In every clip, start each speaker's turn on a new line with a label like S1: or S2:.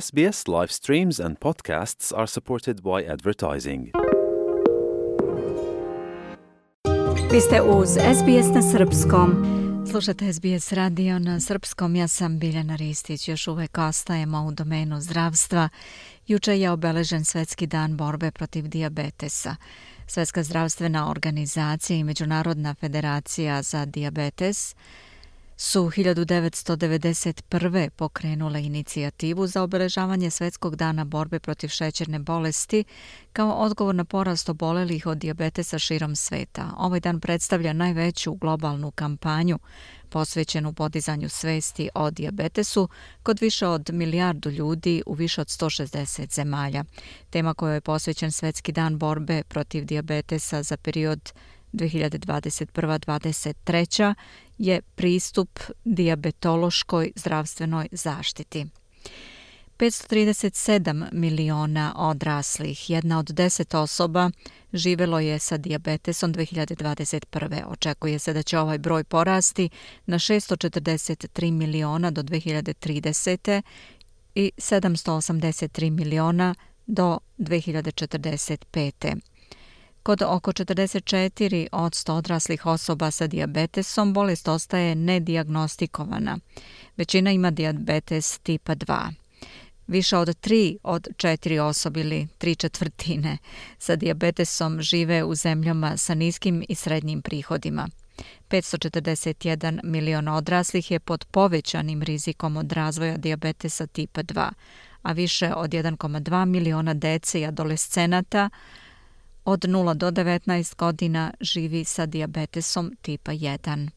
S1: SBS live streams and podcasts are supported by advertising.
S2: Vi ste uz SBS na Srpskom. Slušate SBS radio na Srpskom. Ja sam Biljana Ristić. Još uvek ostajemo u domenu zdravstva. Juče je obeležen Svetski dan borbe protiv diabetesa. Svetska zdravstvena organizacija i Međunarodna federacija za diabetes su 1991. pokrenule inicijativu za obeležavanje Svetskog dana borbe protiv šećerne bolesti kao odgovor na porast obolelih od diabetesa širom sveta. Ovaj dan predstavlja najveću globalnu kampanju posvećenu podizanju svesti o diabetesu kod više od milijardu ljudi u više od 160 zemalja. Tema kojoj je posvećen Svetski dan borbe protiv diabetesa za period 2021-2023 je pristup diabetološkoj zdravstvenoj zaštiti. 537 miliona odraslih, jedna od deset osoba, živelo je sa diabetesom 2021. Očekuje se da će ovaj broj porasti na 643 miliona do 2030. i 783 miliona do 2045. Kod oko 44 od 100 odraslih osoba sa diabetesom bolest ostaje nediagnostikovana. Većina ima diabetes tipa 2. Više od 3 od 4 osobi ili 3 četvrtine sa diabetesom žive u zemljama sa niskim i srednjim prihodima. 541 milion odraslih je pod povećanim rizikom od razvoja diabetesa tipa 2, a više od 1,2 miliona dece i adolescenata od 0 do 19 godina živi sa diabetesom tipa 1.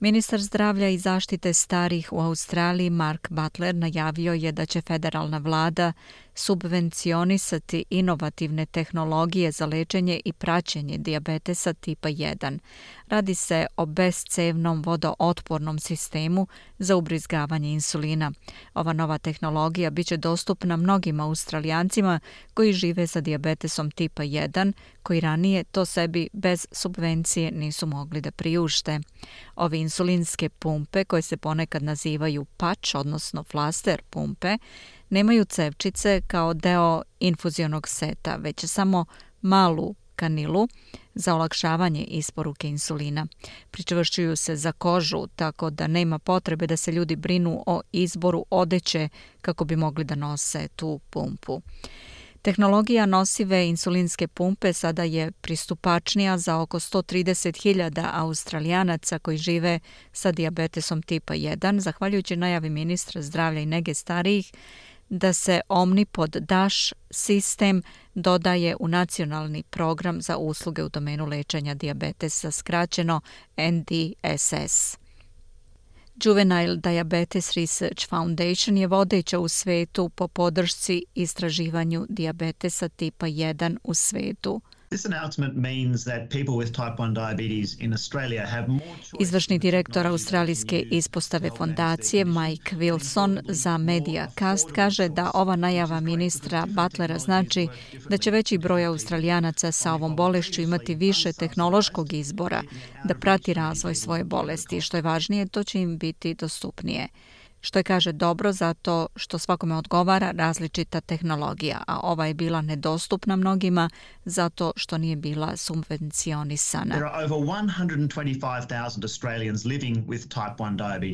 S2: Ministar zdravlja i zaštite starih u Australiji Mark Butler najavio je da će federalna vlada subvencionisati inovativne tehnologije za lečenje i praćenje diabetesa tipa 1. Radi se o bezcevnom vodootpornom sistemu za ubrizgavanje insulina. Ova nova tehnologija biće dostupna mnogim australijancima koji žive sa diabetesom tipa 1, koji ranije to sebi bez subvencije nisu mogli da priušte. Ove insulinske pumpe, koje se ponekad nazivaju pač, odnosno flaster pumpe, nemaju cevčice kao deo infuzionog seta, već samo malu kanilu za olakšavanje isporuke insulina. Pričvršćuju se za kožu, tako da nema potrebe da se ljudi brinu o izboru odeće kako bi mogli da nose tu pumpu. Tehnologija nosive insulinske pumpe sada je pristupačnija za oko 130.000 australijanaca koji žive sa diabetesom tipa 1, zahvaljujući najavi ministra zdravlja i nege starijih da se Omnipod Dash sistem dodaje u nacionalni program za usluge u domenu lečenja diabetesa, skraćeno NDSS. Juvenile Diabetes Research Foundation je vodeća u svetu po podršci istraživanju diabetesa tipa 1 u svetu – Izvršni direktor Australijske ispostave fondacije Mike Wilson za Mediacast kaže da ova najava ministra Butlera znači da će veći broj australijanaca sa ovom bolešću imati više tehnološkog izbora da prati razvoj svoje bolesti. Što je važnije, to će im biti dostupnije što je kaže dobro zato što svakome odgovara različita tehnologija, a ova je bila nedostupna mnogima zato što nije bila subvencionisana.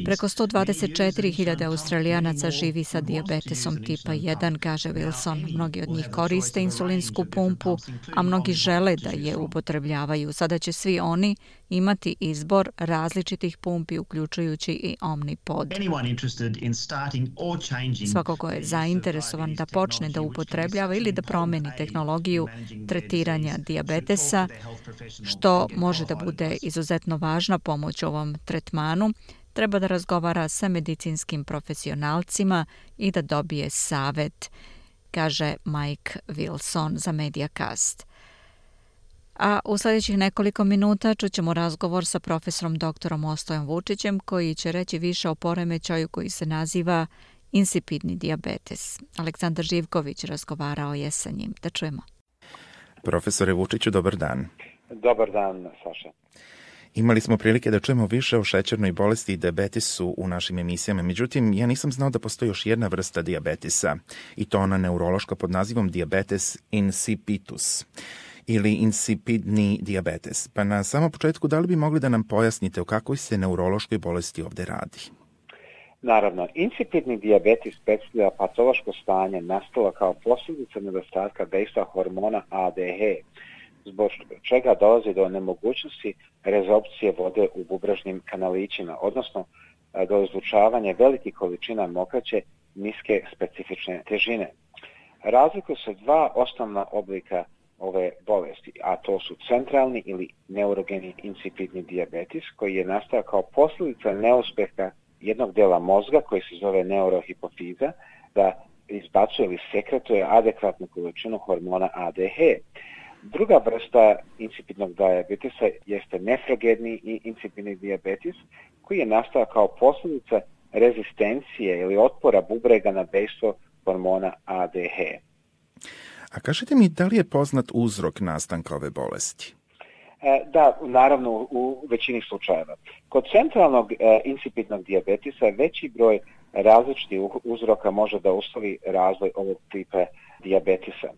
S2: Preko 124.000 australijanaca živi sa diabetesom tipa 1, kaže Wilson. Mnogi od njih koriste insulinsku pumpu, a mnogi žele da je upotrebljavaju. Sada će svi oni imati izbor različitih pumpi, uključujući i Omnipod. Svako ko je zainteresovan da počne da upotrebljava ili da promeni tehnologiju tretiranja diabetesa, što može da bude izuzetno važna pomoć ovom tretmanu, treba da razgovara sa medicinskim profesionalcima i da dobije savet, kaže Mike Wilson za Mediacast. A u sljedećih nekoliko minuta čućemo razgovor sa profesorom doktorom Ostojom Vučićem koji će reći više o poremećaju koji se naziva insipidni diabetes. Aleksandar Živković razgovarao je sa njim. Da čujemo.
S3: Profesore Vučiću, dobar dan.
S4: Dobar dan, Saša.
S3: Imali smo prilike da čujemo više o šećernoj bolesti i diabetisu u našim emisijama, međutim, ja nisam znao da postoji još jedna vrsta diabetisa, i to ona neurološka pod nazivom diabetes insipidus ili insipidni diabetes. Pa na samom početku, da li bi mogli da nam pojasnite o kakvoj se neurološkoj bolesti ovde radi?
S4: Naravno, insipidni diabetes predstavlja patološko stanje nastalo kao posljedica nedostatka dejstva hormona ADH, zbog čega dolazi do nemogućnosti rezopcije vode u bubražnim kanalićima, odnosno e, do izlučavanja velikih količina mokraće niske specifične težine. Razlikuju se dva osnovna oblika ove bolesti, a to su centralni ili neurogeni incipitni diabetis koji je nastao kao posljedica neuspeha jednog dela mozga koji se zove neurohipofiza, da izbacuje ili sekretuje adekvatnu količinu hormona ADH. Druga vrsta incipitnog diabetisa jeste nefrogedni i incipitni diabetis koji je nastao kao posljedica rezistencije ili otpora bubrega na dejstvo hormona ADH.
S3: A kažete mi, da li je poznat uzrok nastanka ove bolesti?
S4: E, da, naravno, u većini slučajeva. Kod centralnog e, insipidnog diabetisa veći broj različitih uzroka može da uslovi razvoj ovog tipa diabetisa.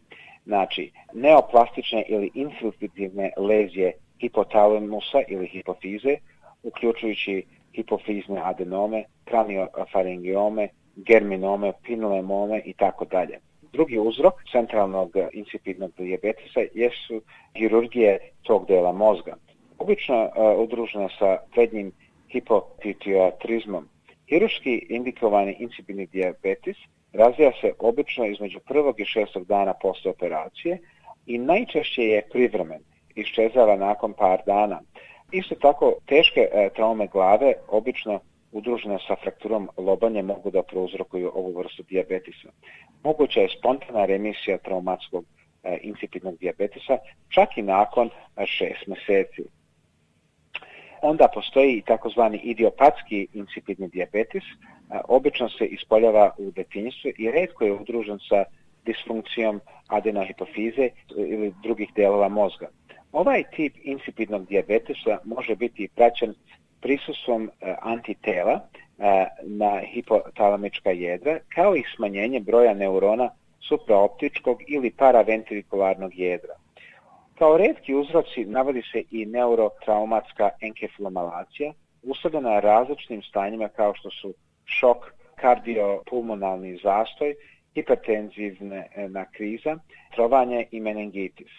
S4: Znači, neoplastične ili infiltrativne lezije hipotalamusa ili hipofize, uključujući hipofizne adenome, kraniofaringiome, germinome, pinulemome i tako dalje. Drugi uzrok centralnog eh, insipidnog diabetesa jesu hirurgije tog dela mozga. Obično eh, odružena udružena sa prednjim hipotitiatrizmom. Hiruški indikovani insipidni diabetes razvija se obično između prvog i šestog dana posle operacije i najčešće je privremen, iščezava nakon par dana. Isto tako, teške e, traume glave, obično udružene sa frakturom lobanje, mogu da prouzrokuju ovu vrstu diabetisa. Moguća je spontana remisija traumatskog e, insipidnog diabetisa, čak i nakon e, šest meseci. Onda postoji i takozvani idiopatski insipidni diabetis, e, obično se ispoljava u detinjstvu i redko je udružen sa disfunkcijom adenohipofize ili drugih delova mozga. Ovaj tip insipidnog diabetesa može biti praćen prisustvom e, antitela e, na hipotalamička jedra, kao i smanjenje broja neurona supraoptičkog ili paraventrikularnog jedra. Kao redki uzroci navodi se i neurotraumatska enkefalomalacija, usledena različitim stanjima kao što su šok, kardiopulmonalni zastoj, hipertenzivna e, kriza, trovanje i meningitis.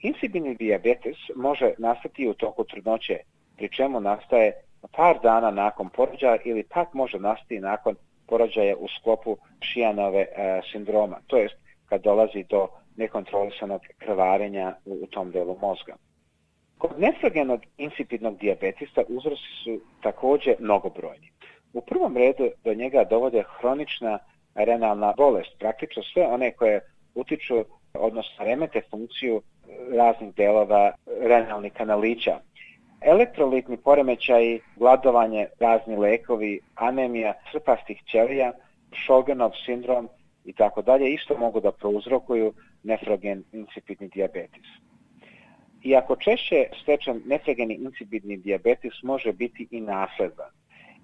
S4: Insibini diabetes može nastati u toku trudnoće, pri čemu nastaje par dana nakon porođaja ili pak može nastati nakon porođaja u sklopu šijanove e, sindroma, to jest kad dolazi do nekontrolisanog krvarenja u, u tom delu mozga. Kod nefrogenog insipidnog diabetista uzrosi su također mnogobrojni. U prvom redu do njega dovode hronična renalna bolest, praktično sve one koje utiču, odnosno remete funkciju e, raznih delova renalnih kanalića. Elektrolitni poremećaj, gladovanje, razni lekovi, anemija, srpastih ćelija, Šogenov sindrom i tako dalje isto mogu da prouzrokuju nefrogen insipidni diabetes. Iako češće stečan nefrogeni insipidni diabetes može biti i nasledan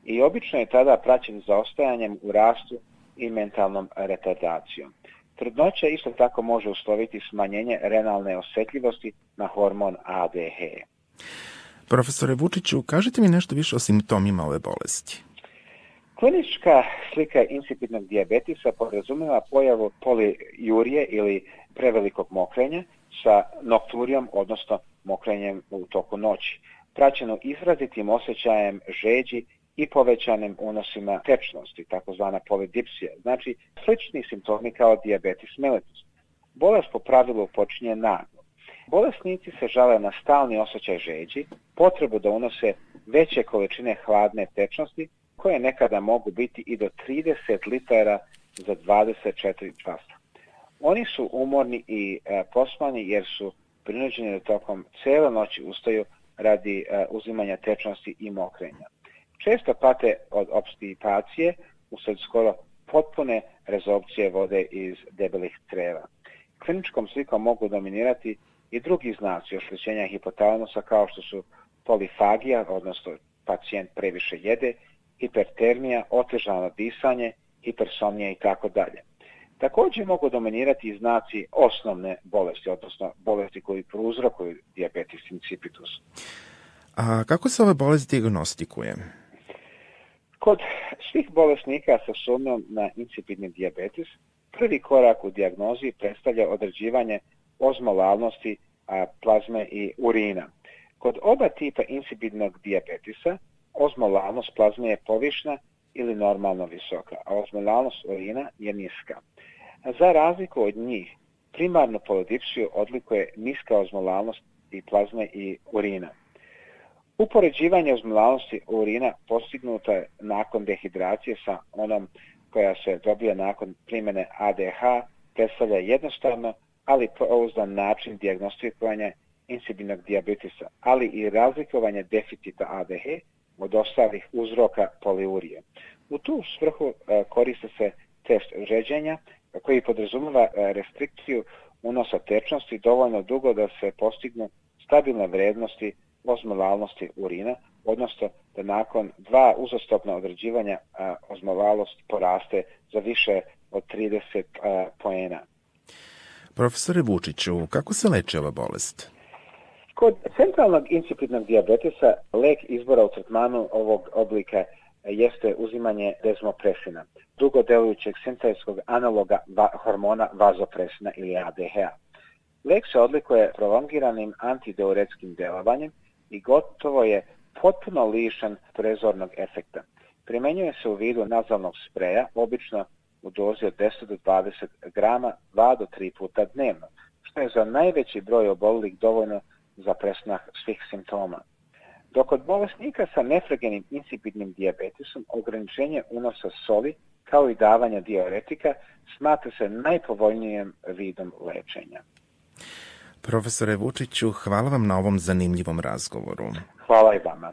S4: i obično je tada praćen zaostajanjem u rastu i mentalnom retardacijom. Trudnoća isto tako može usloviti smanjenje renalne osjetljivosti na hormon ADH.
S3: Profesore Vučiću, kažite mi nešto više o simptomima ove bolesti.
S4: Klinička slika insipidnog diabetisa podrazumeva pojavu polijurije ili prevelikog mokrenja sa nokturijom, odnosno mokrenjem u toku noći, praćeno izrazitim osjećajem žeđi i povećanim unosima tečnosti, takozvana polidipsija, znači slični simptomi kao diabetes mellitus. Bolest po pravilu počinje naglo. Bolesnici se žale na stalni osjećaj žeđi, potrebu da unose veće količine hladne tečnosti, koje nekada mogu biti i do 30 litara za 24 časa. Oni su umorni i e, posmani jer su prinuđeni da tokom cele noći ustaju radi e, uzimanja tečnosti i mokrenja često pate od obstipacije usled skoro potpune rezorpcije vode iz debelih treva. Kliničkom slikom mogu dominirati i drugi znaci ošlićenja hipotalamusa kao što su polifagija, odnosno pacijent previše jede, hipertermija, otežano disanje, hipersomnija i tako dalje. Također mogu dominirati i znaci osnovne bolesti, odnosno bolesti koji prouzrokuju diabetes insipidus.
S3: A kako se ove bolesti diagnostikuje?
S4: Kod svih bolesnika sa sumnjom na insipidni diabetes, prvi korak u dijagnozi predstavlja određivanje ozmolalnosti plazme i urina. Kod oba tipa insipidnog diabetisa, ozmolalnost plazme je povišna ili normalno visoka, a ozmolalnost urina je niska. Za razliku od njih, primarnu polodipsiju odlikuje niska ozmolalnost i plazme i urina. Upoređivanje ozmolalnosti urina postignuto je nakon dehidracije sa onom koja se dobija nakon primjene ADH, predstavlja jednostavno, ali pouzdan način diagnostikovanja insulinog diabetisa, ali i razlikovanje deficita ADH od ostalih uzroka poliurije. U tu svrhu e, koriste se test žeđenja koji podrazumeva e, restrikciju unosa tečnosti dovoljno dugo da se postignu stabilne vrednosti osmolalnosti urina, odnosno da nakon dva uzastopna određivanja e, ozmolalost poraste za više od 30 poena.
S3: Profesore Vučiću, kako se leče ova bolest?
S4: Kod centralnog incipitnog diabetesa lek izbora u tretmanu ovog oblika jeste uzimanje desmopresina, dugodelujućeg sintetskog analoga va hormona vazopresina ili ADH-a. Lek se odlikuje prolongiranim antideuretskim delovanjem i gotovo je potpuno lišen prezornog efekta. Primenjuje se u vidu nazalnog spreja, obično u dozi od 10 do 20 grama 2 do 3 puta dnevno, što je za najveći broj obolilih dovoljno za presnah svih simptoma. Dok od bolesnika sa nefregenim insipidnim diabetesom ograničenje unosa soli kao i davanja diuretika smatra se najpovoljnijim vidom lečenja.
S3: Profesore Vučiću, hvala vam na ovom zanimljivom razgovoru.
S4: Hvala i vama.